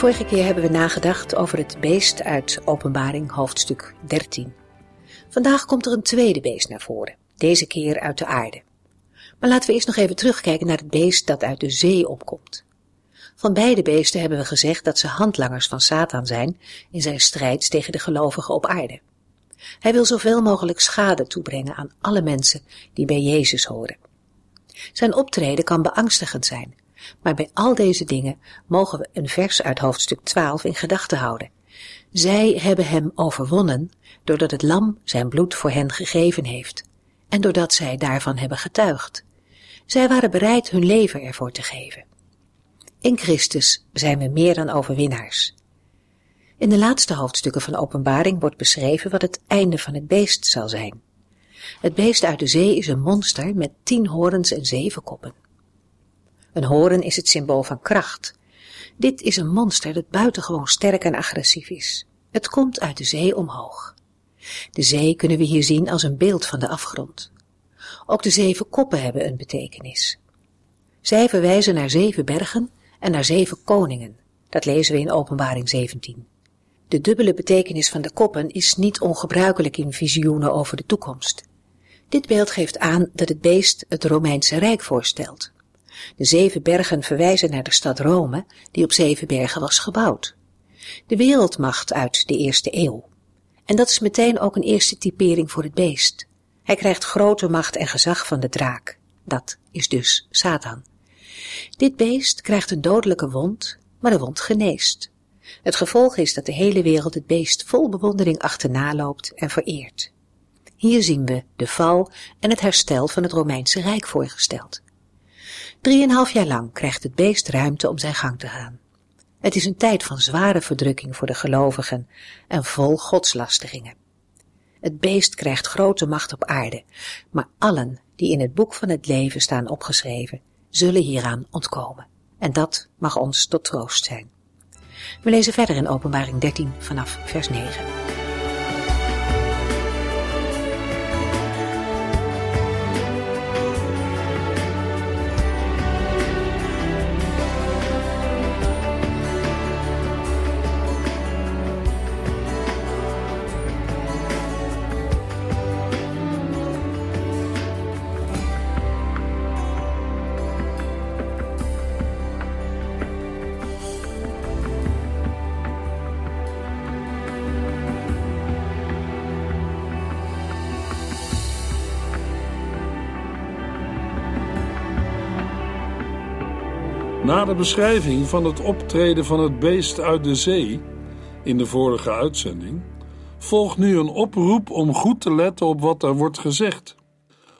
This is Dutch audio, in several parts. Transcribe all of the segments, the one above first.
Vorige keer hebben we nagedacht over het beest uit Openbaring hoofdstuk 13. Vandaag komt er een tweede beest naar voren, deze keer uit de aarde. Maar laten we eerst nog even terugkijken naar het beest dat uit de zee opkomt. Van beide beesten hebben we gezegd dat ze handlangers van Satan zijn in zijn strijd tegen de gelovigen op aarde. Hij wil zoveel mogelijk schade toebrengen aan alle mensen die bij Jezus horen. Zijn optreden kan beangstigend zijn maar bij al deze dingen mogen we een vers uit hoofdstuk 12 in gedachten houden. Zij hebben hem overwonnen doordat het lam zijn bloed voor hen gegeven heeft en doordat zij daarvan hebben getuigd. Zij waren bereid hun leven ervoor te geven. In Christus zijn we meer dan overwinnaars. In de laatste hoofdstukken van Openbaring wordt beschreven wat het einde van het beest zal zijn. Het beest uit de zee is een monster met tien horens en zeven koppen. Een horen is het symbool van kracht. Dit is een monster dat buitengewoon sterk en agressief is. Het komt uit de zee omhoog. De zee kunnen we hier zien als een beeld van de afgrond. Ook de zeven koppen hebben een betekenis. Zij verwijzen naar zeven bergen en naar zeven koningen. Dat lezen we in Openbaring 17. De dubbele betekenis van de koppen is niet ongebruikelijk in visioenen over de toekomst. Dit beeld geeft aan dat het beest het Romeinse Rijk voorstelt. De zeven bergen verwijzen naar de stad Rome, die op zeven bergen was gebouwd. De wereldmacht uit de eerste eeuw. En dat is meteen ook een eerste typering voor het beest. Hij krijgt grote macht en gezag van de draak. Dat is dus Satan. Dit beest krijgt een dodelijke wond, maar de wond geneest. Het gevolg is dat de hele wereld het beest vol bewondering achterna loopt en vereert. Hier zien we de val en het herstel van het Romeinse Rijk voorgesteld. Drieënhalf jaar lang krijgt het beest ruimte om zijn gang te gaan. Het is een tijd van zware verdrukking voor de gelovigen en vol godslasteringen. Het beest krijgt grote macht op aarde, maar allen die in het boek van het leven staan opgeschreven, zullen hieraan ontkomen. En dat mag ons tot troost zijn. We lezen verder in Openbaring 13 vanaf vers 9. De beschrijving van het optreden van het beest uit de zee in de vorige uitzending volgt nu een oproep om goed te letten op wat er wordt gezegd.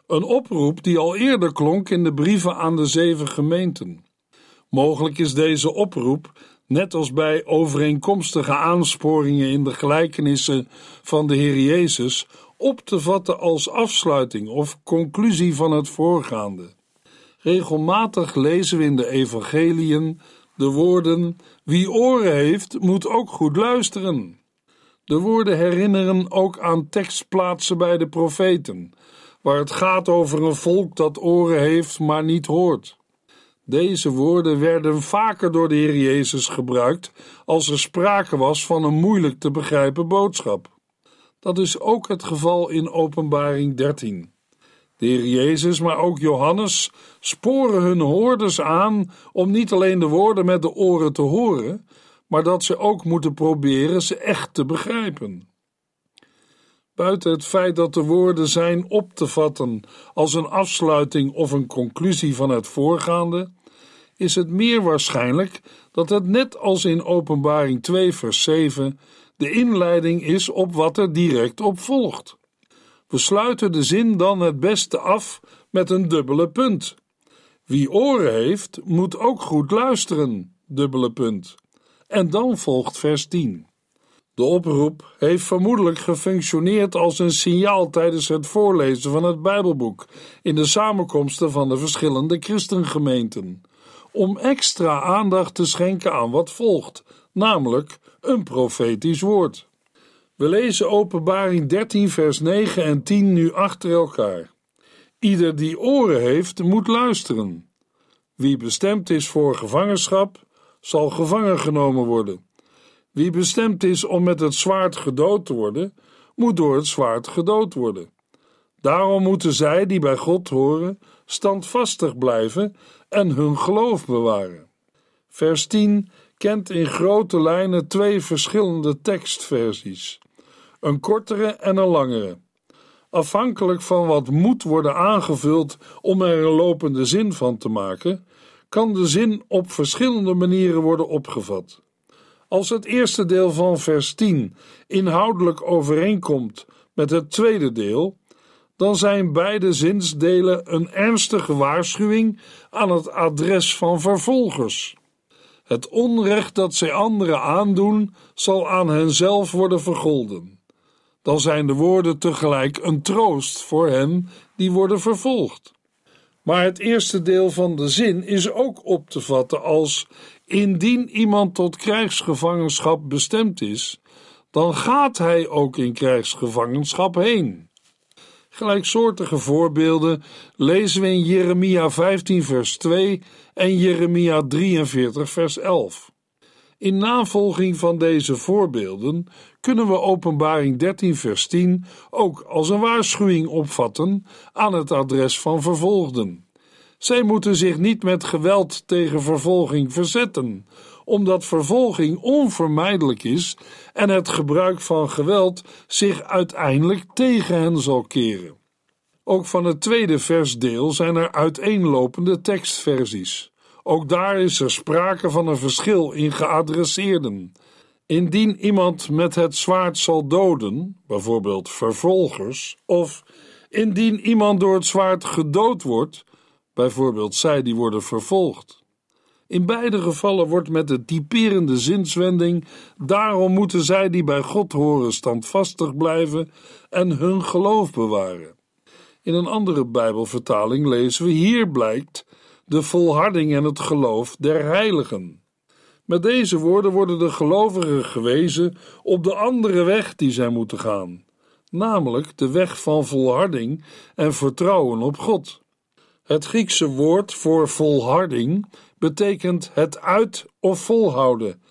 Een oproep die al eerder klonk in de brieven aan de zeven gemeenten. Mogelijk is deze oproep, net als bij overeenkomstige aansporingen in de gelijkenissen van de Heer Jezus, op te vatten als afsluiting of conclusie van het voorgaande. Regelmatig lezen we in de evangeliën de woorden: Wie oren heeft, moet ook goed luisteren. De woorden herinneren ook aan tekstplaatsen bij de profeten, waar het gaat over een volk dat oren heeft, maar niet hoort. Deze woorden werden vaker door de Heer Jezus gebruikt als er sprake was van een moeilijk te begrijpen boodschap. Dat is ook het geval in Openbaring 13. De Heer Jezus, maar ook Johannes sporen hun hoorders aan om niet alleen de woorden met de oren te horen, maar dat ze ook moeten proberen ze echt te begrijpen. Buiten het feit dat de woorden zijn op te vatten als een afsluiting of een conclusie van het voorgaande, is het meer waarschijnlijk dat het net als in Openbaring 2, vers 7 de inleiding is op wat er direct op volgt. We sluiten de zin dan het beste af met een dubbele punt. Wie oren heeft, moet ook goed luisteren, dubbele punt. En dan volgt vers 10. De oproep heeft vermoedelijk gefunctioneerd als een signaal tijdens het voorlezen van het Bijbelboek in de samenkomsten van de verschillende christengemeenten, om extra aandacht te schenken aan wat volgt, namelijk een profetisch woord. We lezen Openbaring 13, vers 9 en 10 nu achter elkaar. Ieder die oren heeft, moet luisteren. Wie bestemd is voor gevangenschap, zal gevangen genomen worden. Wie bestemd is om met het zwaard gedood te worden, moet door het zwaard gedood worden. Daarom moeten zij die bij God horen, standvastig blijven en hun geloof bewaren. Vers 10 kent in grote lijnen twee verschillende tekstversies: een kortere en een langere. Afhankelijk van wat moet worden aangevuld om er een lopende zin van te maken, kan de zin op verschillende manieren worden opgevat. Als het eerste deel van vers 10 inhoudelijk overeenkomt met het tweede deel, dan zijn beide zinsdelen een ernstige waarschuwing aan het adres van vervolgers. Het onrecht dat zij anderen aandoen, zal aan henzelf worden vergolden. Dan zijn de woorden tegelijk een troost voor hen die worden vervolgd. Maar het eerste deel van de zin is ook op te vatten als: indien iemand tot krijgsgevangenschap bestemd is, dan gaat hij ook in krijgsgevangenschap heen. Gelijksoortige voorbeelden lezen we in Jeremia 15, vers 2 en Jeremia 43, vers 11. In navolging van deze voorbeelden kunnen we Openbaring 13, vers 10 ook als een waarschuwing opvatten aan het adres van vervolgden. Zij moeten zich niet met geweld tegen vervolging verzetten, omdat vervolging onvermijdelijk is en het gebruik van geweld zich uiteindelijk tegen hen zal keren. Ook van het tweede versdeel zijn er uiteenlopende tekstversies. Ook daar is er sprake van een verschil in geadresseerden. Indien iemand met het zwaard zal doden, bijvoorbeeld vervolgers, of indien iemand door het zwaard gedood wordt, bijvoorbeeld zij die worden vervolgd. In beide gevallen wordt met de typerende zinswending: daarom moeten zij die bij God horen standvastig blijven en hun geloof bewaren. In een andere Bijbelvertaling lezen we: hier blijkt de volharding en het geloof der heiligen. Met deze woorden worden de gelovigen gewezen op de andere weg die zij moeten gaan, namelijk de weg van volharding en vertrouwen op God. Het Griekse woord voor volharding betekent het uit of volhouden.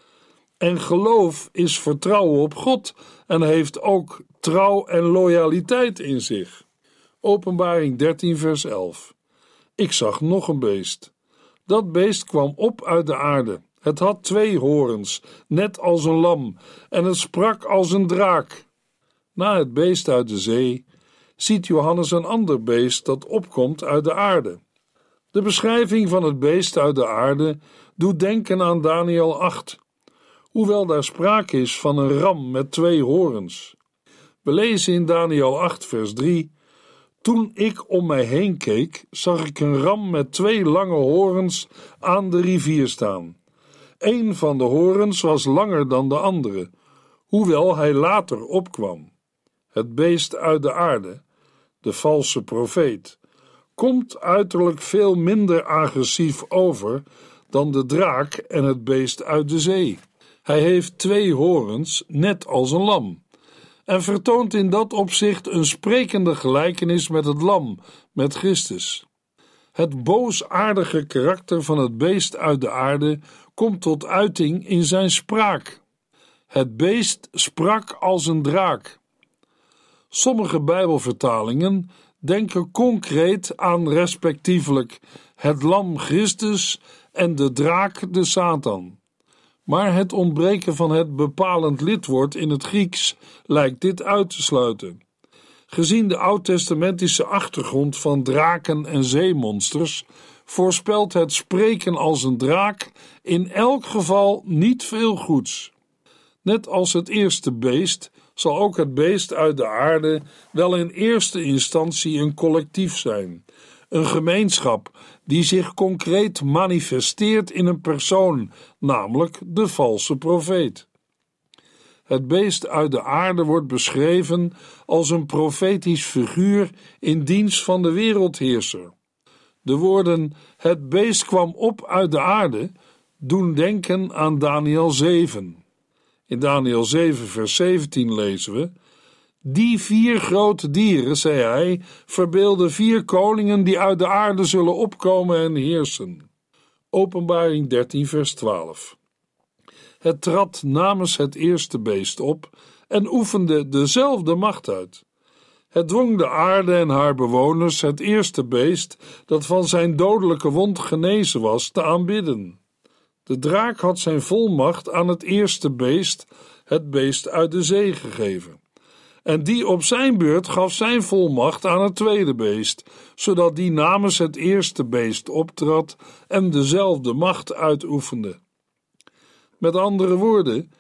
En geloof is vertrouwen op God en heeft ook trouw en loyaliteit in zich. Openbaring 13, vers 11. Ik zag nog een beest. Dat beest kwam op uit de aarde. Het had twee horens, net als een lam, en het sprak als een draak. Na het beest uit de zee ziet Johannes een ander beest dat opkomt uit de aarde. De beschrijving van het beest uit de aarde doet denken aan Daniel 8, hoewel daar sprake is van een ram met twee horens. We lezen in Daniel 8, vers 3: Toen ik om mij heen keek, zag ik een ram met twee lange horens aan de rivier staan. Een van de horens was langer dan de andere, hoewel hij later opkwam. Het beest uit de aarde, de valse profeet, komt uiterlijk veel minder agressief over dan de draak en het beest uit de zee. Hij heeft twee horens, net als een lam, en vertoont in dat opzicht een sprekende gelijkenis met het lam, met Christus. Het boosaardige karakter van het beest uit de aarde komt tot uiting in zijn spraak. Het beest sprak als een draak. Sommige Bijbelvertalingen denken concreet aan respectievelijk het lam Christus en de draak de Satan. Maar het ontbreken van het bepalend lidwoord in het Grieks lijkt dit uit te sluiten. Gezien de oud-testamentische achtergrond van draken en zeemonsters voorspelt het spreken als een draak in elk geval niet veel goeds. Net als het eerste beest zal ook het beest uit de aarde wel in eerste instantie een collectief zijn, een gemeenschap die zich concreet manifesteert in een persoon, namelijk de valse profeet. Het beest uit de aarde wordt beschreven als een profetisch figuur in dienst van de wereldheerser. De woorden het beest kwam op uit de aarde doen denken aan Daniel 7. In Daniel 7 vers 17 lezen we die vier grote dieren, zei hij, verbeelden vier koningen die uit de aarde zullen opkomen en heersen. Openbaring 13, vers 12. Het trad namens het eerste beest op en oefende dezelfde macht uit. Het dwong de aarde en haar bewoners het eerste beest, dat van zijn dodelijke wond genezen was, te aanbidden. De draak had zijn volmacht aan het eerste beest, het beest uit de zee, gegeven. En die op zijn beurt gaf zijn volmacht aan het tweede beest, zodat die namens het eerste beest optrad en dezelfde macht uitoefende. Met andere woorden,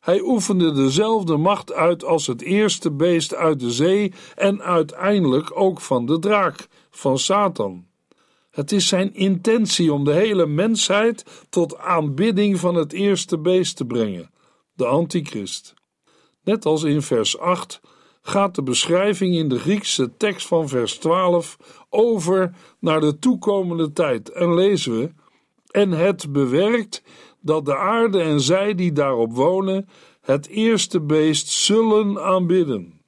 hij oefende dezelfde macht uit als het eerste beest uit de zee en uiteindelijk ook van de draak, van Satan. Het is zijn intentie om de hele mensheid tot aanbidding van het eerste beest te brengen, de Antichrist. Net als in vers 8 gaat de beschrijving in de Griekse tekst van vers 12 over naar de toekomende tijd en lezen we: En het bewerkt dat de aarde en zij die daarop wonen het eerste beest zullen aanbidden.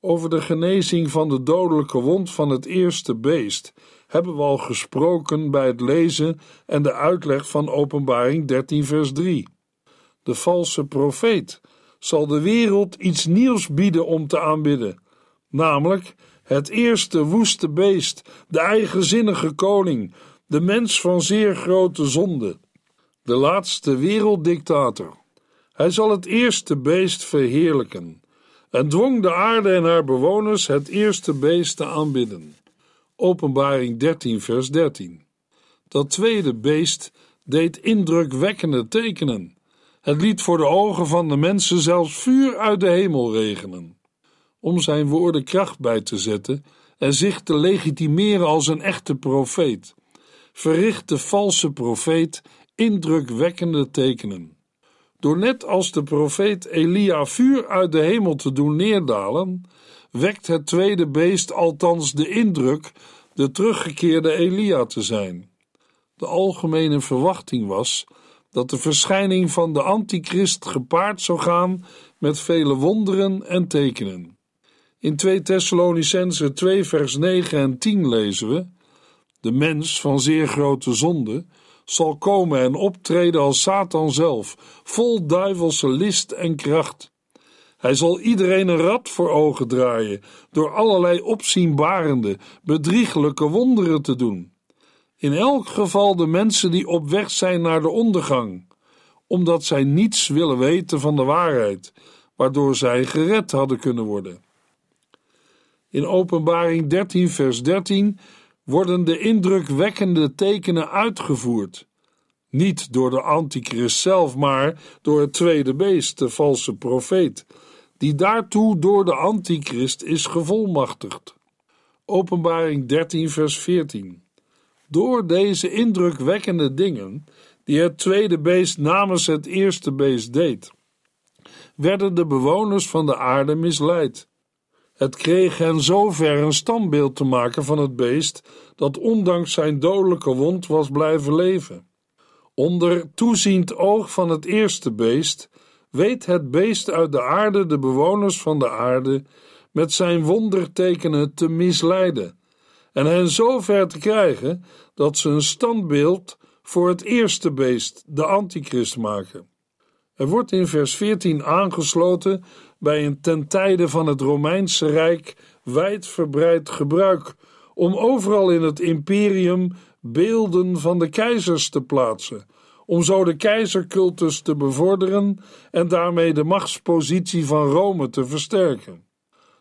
Over de genezing van de dodelijke wond van het eerste beest hebben we al gesproken bij het lezen en de uitleg van Openbaring 13, vers 3. De valse profeet zal de wereld iets nieuws bieden om te aanbidden, namelijk het eerste woeste beest, de eigenzinnige koning, de mens van zeer grote zonde, de laatste werelddictator. Hij zal het eerste beest verheerlijken en dwong de aarde en haar bewoners het eerste beest te aanbidden. Openbaring 13, vers 13. Dat tweede beest deed indrukwekkende tekenen. Het liet voor de ogen van de mensen zelfs vuur uit de hemel regenen. Om zijn woorden kracht bij te zetten en zich te legitimeren als een echte profeet, verricht de valse profeet indrukwekkende tekenen. Door net als de profeet Elia vuur uit de hemel te doen neerdalen, wekt het tweede beest althans de indruk de teruggekeerde Elia te zijn. De algemene verwachting was dat de verschijning van de antichrist gepaard zou gaan met vele wonderen en tekenen. In 2 Thessalonicense 2 vers 9 en 10 lezen we: De mens van zeer grote zonde zal komen en optreden als Satan zelf, vol duivelse list en kracht. Hij zal iedereen een rad voor ogen draaien, door allerlei opzienbarende, bedriegelijke wonderen te doen. In elk geval de mensen die op weg zijn naar de ondergang, omdat zij niets willen weten van de waarheid, waardoor zij gered hadden kunnen worden. In Openbaring 13, vers 13 worden de indrukwekkende tekenen uitgevoerd. Niet door de antichrist zelf, maar door het tweede beest, de valse profeet, die daartoe door de antichrist is gevolmachtigd. Openbaring 13, vers 14. Door deze indrukwekkende dingen, die het tweede beest namens het eerste beest deed, werden de bewoners van de aarde misleid. Het kreeg hen zover een standbeeld te maken van het beest dat ondanks zijn dodelijke wond was blijven leven. Onder toeziend oog van het eerste beest weet het beest uit de aarde de bewoners van de aarde met zijn wondertekenen te misleiden en hen zo ver te krijgen dat ze een standbeeld voor het eerste beest, de antichrist, maken. Er wordt in vers 14 aangesloten bij een ten tijde van het Romeinse Rijk wijdverbreid gebruik om overal in het imperium beelden van de keizers te plaatsen, om zo de keizercultus te bevorderen en daarmee de machtspositie van Rome te versterken.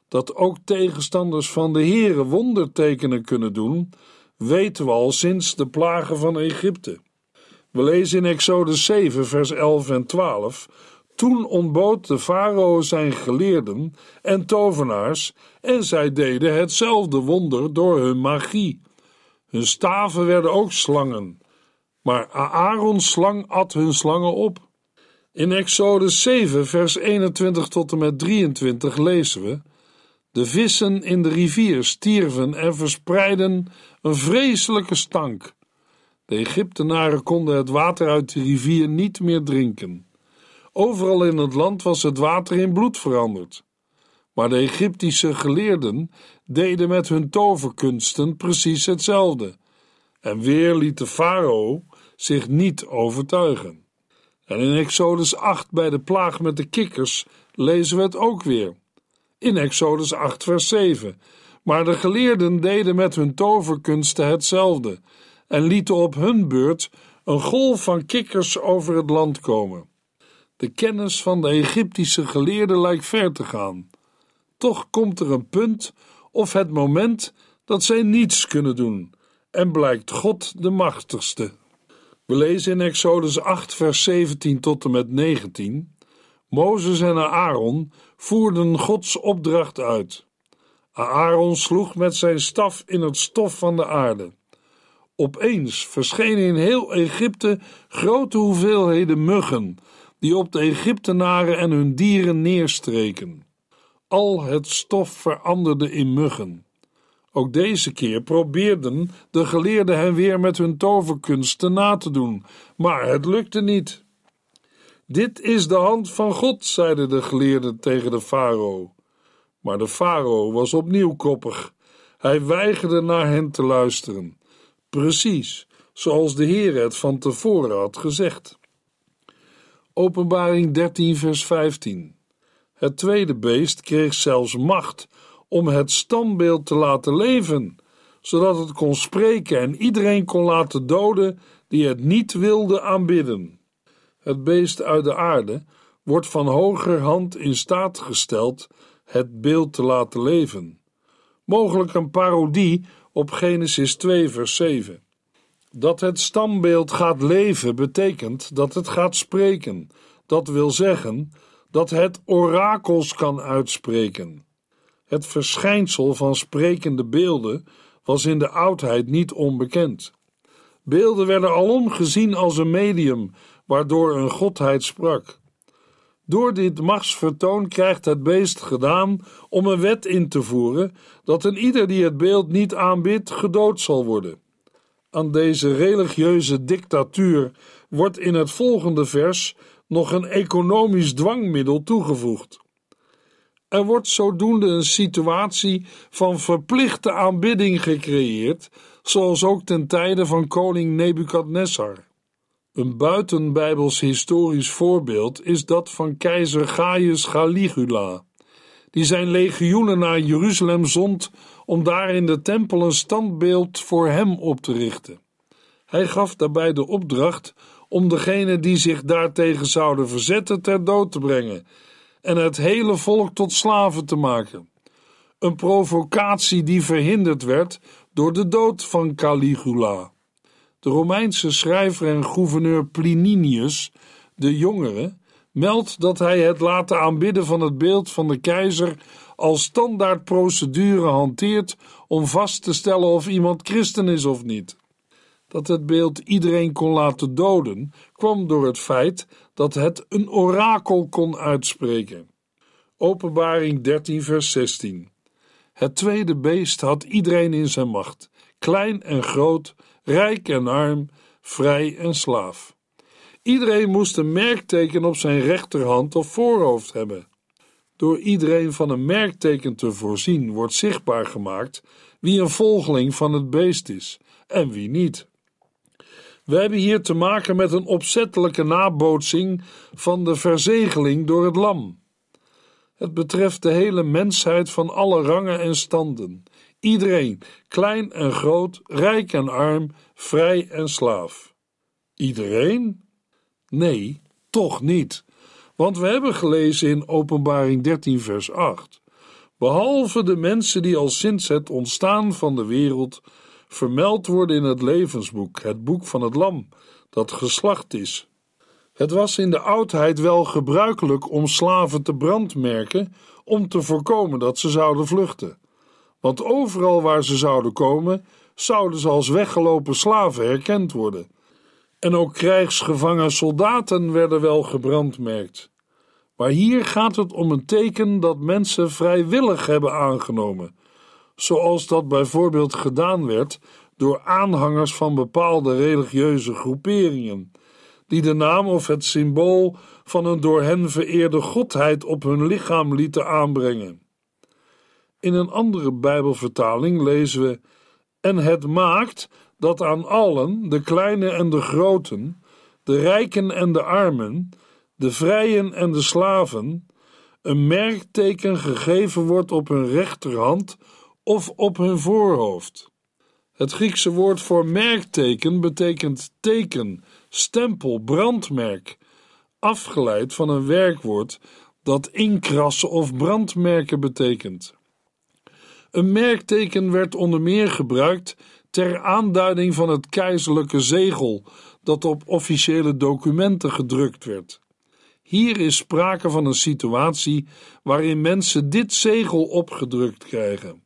Dat ook tegenstanders van de Here wondertekenen kunnen doen, weten we al sinds de plagen van Egypte. We lezen in Exodus 7, vers 11 en 12. Toen ontbood de farao zijn geleerden en tovenaars, en zij deden hetzelfde wonder door hun magie. Hun staven werden ook slangen, maar Aarons slang at hun slangen op. In Exodus 7, vers 21 tot en met 23 lezen we: De vissen in de rivier stierven en verspreidden een vreselijke stank. De Egyptenaren konden het water uit de rivier niet meer drinken. Overal in het land was het water in bloed veranderd. Maar de Egyptische geleerden deden met hun toverkunsten precies hetzelfde. En weer liet de farao zich niet overtuigen. En in Exodus 8 bij de plaag met de kikkers lezen we het ook weer. In Exodus 8 vers 7. Maar de geleerden deden met hun toverkunsten hetzelfde en lieten op hun beurt een golf van kikkers over het land komen. De kennis van de Egyptische geleerden lijkt ver te gaan. Toch komt er een punt of het moment dat zij niets kunnen doen en blijkt God de machtigste. We lezen in Exodus 8, vers 17 tot en met 19. Mozes en Aaron voerden Gods opdracht uit. Aaron sloeg met zijn staf in het stof van de aarde. Opeens verschenen in heel Egypte grote hoeveelheden muggen, die op de Egyptenaren en hun dieren neerstreken. Al het stof veranderde in muggen. Ook deze keer probeerden de geleerden hen weer met hun toverkunsten na te doen, maar het lukte niet. Dit is de hand van God, zeiden de geleerden tegen de farao. Maar de farao was opnieuw koppig. Hij weigerde naar hen te luisteren. Precies zoals de Heer het van tevoren had gezegd. Openbaring 13, vers 15. Het tweede beest kreeg zelfs macht om het standbeeld te laten leven, zodat het kon spreken en iedereen kon laten doden die het niet wilde aanbidden. Het beest uit de aarde wordt van hoger hand in staat gesteld het beeld te laten leven. Mogelijk een parodie op Genesis 2, vers 7. Dat het stambeeld gaat leven betekent dat het gaat spreken. Dat wil zeggen dat het orakels kan uitspreken. Het verschijnsel van sprekende beelden was in de oudheid niet onbekend. Beelden werden alom gezien als een medium waardoor een godheid sprak. Door dit machtsvertoon krijgt het beest gedaan om een wet in te voeren dat een ieder die het beeld niet aanbidt gedood zal worden. Aan deze religieuze dictatuur wordt in het volgende vers nog een economisch dwangmiddel toegevoegd. Er wordt zodoende een situatie van verplichte aanbidding gecreëerd, zoals ook ten tijde van koning Nebukadnessar. Een buitenbijbels historisch voorbeeld is dat van keizer Gaius Caligula, die zijn legioenen naar Jeruzalem zond om daar in de tempel een standbeeld voor hem op te richten. Hij gaf daarbij de opdracht om degene die zich daartegen zouden verzetten ter dood te brengen en het hele volk tot slaven te maken. Een provocatie die verhinderd werd door de dood van Caligula. De Romeinse schrijver en gouverneur Plininius, de jongere, meldt dat hij het laten aanbidden van het beeld van de keizer als standaardprocedure hanteert om vast te stellen of iemand christen is of niet. Dat het beeld iedereen kon laten doden, kwam door het feit dat het een orakel kon uitspreken. Openbaring 13, vers 16. Het tweede beest had iedereen in zijn macht, klein en groot, rijk en arm, vrij en slaaf. Iedereen moest een merkteken op zijn rechterhand of voorhoofd hebben. Door iedereen van een merkteken te voorzien, wordt zichtbaar gemaakt wie een volgeling van het beest is en wie niet. We hebben hier te maken met een opzettelijke nabootsing van de verzegeling door het lam. Het betreft de hele mensheid van alle rangen en standen. Iedereen, klein en groot, rijk en arm, vrij en slaaf. Iedereen? Nee, toch niet. Want we hebben gelezen in Openbaring 13, vers 8: Behalve de mensen die al sinds het ontstaan van de wereld vermeld worden in het levensboek, het boek van het Lam, dat geslacht is. Het was in de oudheid wel gebruikelijk om slaven te brandmerken om te voorkomen dat ze zouden vluchten. Want overal waar ze zouden komen, zouden ze als weggelopen slaven herkend worden. En ook krijgsgevangen soldaten werden wel gebrandmerkt. Maar hier gaat het om een teken dat mensen vrijwillig hebben aangenomen, zoals dat bijvoorbeeld gedaan werd door aanhangers van bepaalde religieuze groeperingen, die de naam of het symbool van een door hen vereerde godheid op hun lichaam lieten aanbrengen. In een andere Bijbelvertaling lezen we: En het maakt dat aan allen, de kleine en de groten, de rijken en de armen, de vrijen en de slaven, een merkteken gegeven wordt op hun rechterhand of op hun voorhoofd. Het Griekse woord voor merkteken betekent teken, stempel, brandmerk, afgeleid van een werkwoord dat inkrassen of brandmerken betekent. Een merkteken werd onder meer gebruikt ter aanduiding van het keizerlijke zegel dat op officiële documenten gedrukt werd. Hier is sprake van een situatie waarin mensen dit zegel opgedrukt krijgen.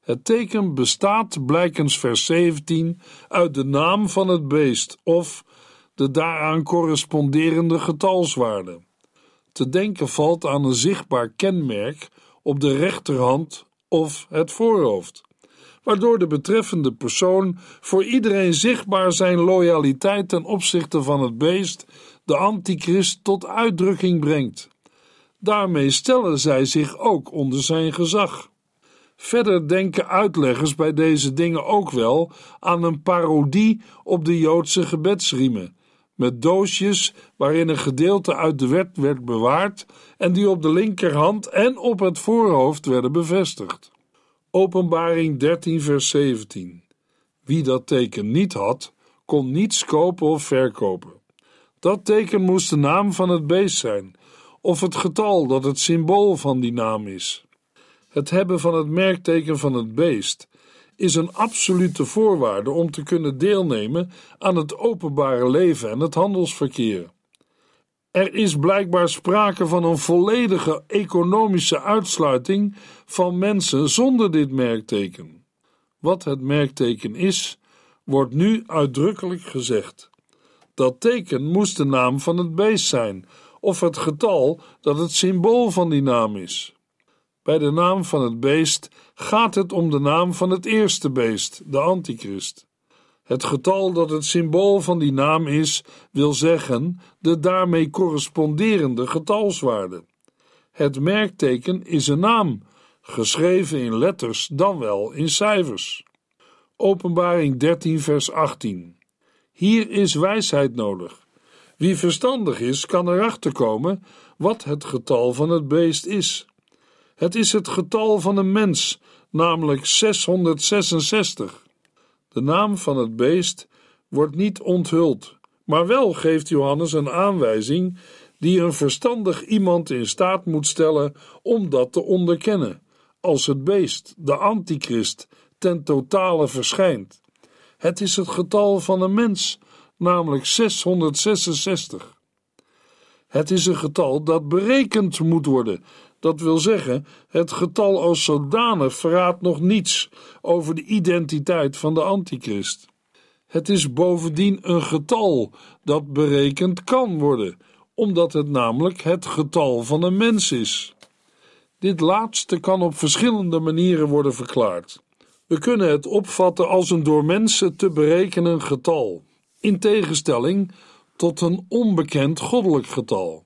Het teken bestaat, blijkens vers 17, uit de naam van het beest of de daaraan corresponderende getalswaarde. Te denken valt aan een zichtbaar kenmerk op de rechterhand of het voorhoofd, waardoor de betreffende persoon voor iedereen zichtbaar zijn loyaliteit ten opzichte van het beest, de antichrist, tot uitdrukking brengt. Daarmee stellen zij zich ook onder zijn gezag. Verder denken uitleggers bij deze dingen ook wel aan een parodie op de Joodse gebedsriemen, met doosjes waarin een gedeelte uit de wet werd bewaard en die op de linkerhand en op het voorhoofd werden bevestigd. Openbaring 13, vers 17. Wie dat teken niet had, kon niets kopen of verkopen. Dat teken moest de naam van het beest zijn, of het getal dat het symbool van die naam is. Het hebben van het merkteken van het beest is een absolute voorwaarde om te kunnen deelnemen aan het openbare leven en het handelsverkeer. Er is blijkbaar sprake van een volledige economische uitsluiting van mensen zonder dit merkteken. Wat het merkteken is, wordt nu uitdrukkelijk gezegd. Dat teken moest de naam van het beest zijn, of het getal dat het symbool van die naam is. Bij de naam van het beest gaat het om de naam van het eerste beest, de Antichrist. Het getal dat het symbool van die naam is, wil zeggen de daarmee corresponderende getalswaarde. Het merkteken is een naam, geschreven in letters dan wel in cijfers. Openbaring 13, vers 18. Hier is wijsheid nodig. Wie verstandig is, kan erachter komen wat het getal van het beest is. Het is het getal van een mens, namelijk 666. De naam van het beest wordt niet onthuld, maar wel geeft Johannes een aanwijzing die een verstandig iemand in staat moet stellen om dat te onderkennen, als het beest, de antichrist, ten totale verschijnt. Het is het getal van een mens, namelijk 666. Het is een getal dat berekend moet worden, dat wil zeggen, het getal als zodanig verraadt nog niets over de identiteit van de antichrist. Het is bovendien een getal dat berekend kan worden, omdat het namelijk het getal van een mens is. Dit laatste kan op verschillende manieren worden verklaard. We kunnen het opvatten als een door mensen te berekenen getal, in tegenstelling tot een onbekend goddelijk getal.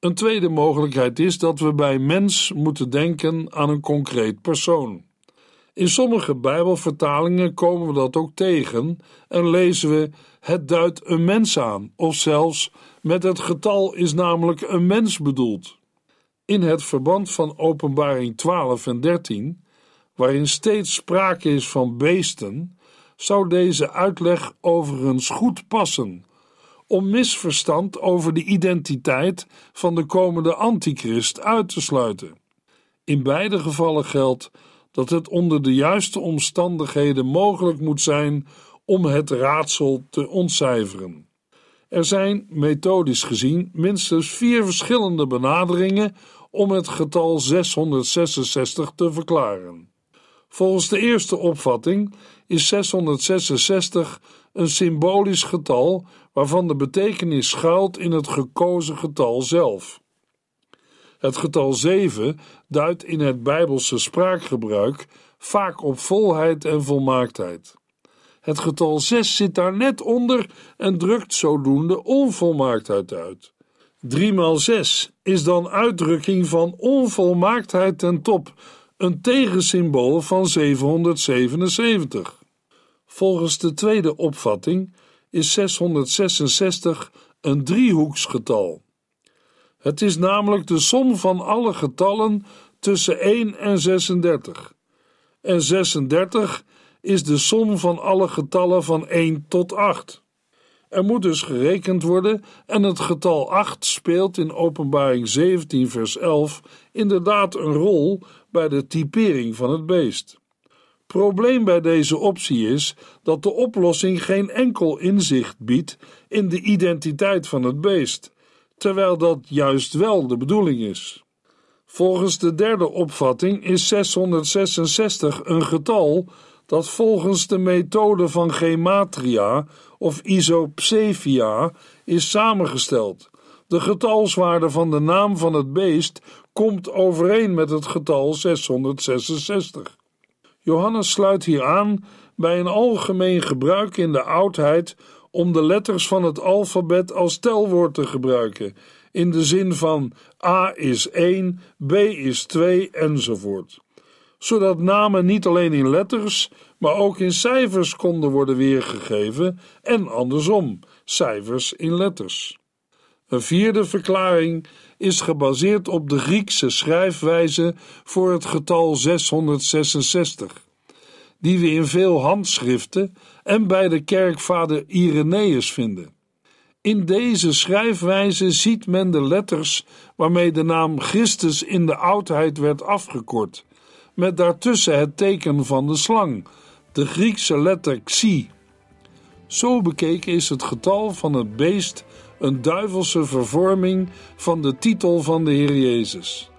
Een tweede mogelijkheid is dat we bij mens moeten denken aan een concreet persoon. In sommige Bijbelvertalingen komen we dat ook tegen en lezen we: het duidt een mens aan, of zelfs met het getal is namelijk een mens bedoeld. In het verband van Openbaring 12 en 13, waarin steeds sprake is van beesten, zou deze uitleg overigens goed passen om misverstand over de identiteit van de komende antichrist uit te sluiten. In beide gevallen geldt dat het onder de juiste omstandigheden mogelijk moet zijn om het raadsel te ontcijferen. Er zijn, methodisch gezien, minstens vier verschillende benaderingen om het getal 666 te verklaren. Volgens de eerste opvatting is 666 een symbolisch getal waarvan de betekenis schuilt in het gekozen getal zelf. Het getal 7 duidt in het Bijbelse spraakgebruik vaak op volheid en volmaaktheid. Het getal 6 zit daar net onder en drukt zodoende onvolmaaktheid uit. 3 maal 6 is dan uitdrukking van onvolmaaktheid ten top, een tegensymbool van 777. Volgens de tweede opvatting is 666 een driehoeksgetal. Het is namelijk de som van alle getallen tussen 1 en 36. En 36 is de som van alle getallen van 1 tot 8. Er moet dus gerekend worden en het getal 8 speelt in Openbaring 17 vers 11 inderdaad een rol bij de typering van het beest. Probleem bij deze optie is dat de oplossing geen enkel inzicht biedt in de identiteit van het beest, terwijl dat juist wel de bedoeling is. Volgens de derde opvatting is 666 een getal dat volgens de methode van gematria of isopsefia is samengesteld. De getalswaarde van de naam van het beest komt overeen met het getal 666. Johannes sluit hier aan bij een algemeen gebruik in de oudheid om de letters van het alfabet als telwoord te gebruiken, in de zin van A is 1, B is 2 enzovoort. Zodat namen niet alleen in letters, maar ook in cijfers konden worden weergegeven en andersom, cijfers in letters. Een vierde verklaring is gebaseerd op de Griekse schrijfwijze voor het getal 666, die we in veel handschriften en bij de kerkvader Irenaeus vinden. In deze schrijfwijze ziet men de letters waarmee de naam Christus in de oudheid werd afgekort, met daartussen het teken van de slang, de Griekse letter xi. Zo bekeken is het getal van het beest een duivelse vervorming van de titel van de Heer Jezus.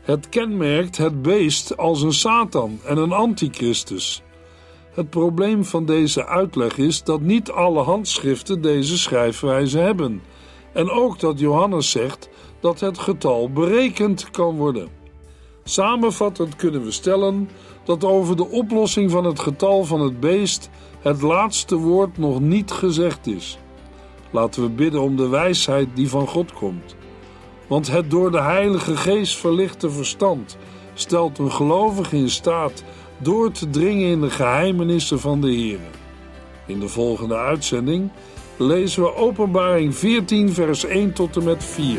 Het kenmerkt het beest als een Satan en een antichristus. Het probleem van deze uitleg is dat niet alle handschriften deze schrijfwijze hebben, en ook dat Johannes zegt dat het getal berekend kan worden. Samenvattend kunnen we stellen dat over de oplossing van het getal van het beest het laatste woord nog niet gezegd is. Laten we bidden om de wijsheid die van God komt. Want het door de Heilige Geest verlichte verstand stelt een gelovige in staat door te dringen in de geheimenissen van de Heer. In de volgende uitzending lezen we Openbaring 14, vers 1 tot en met 4.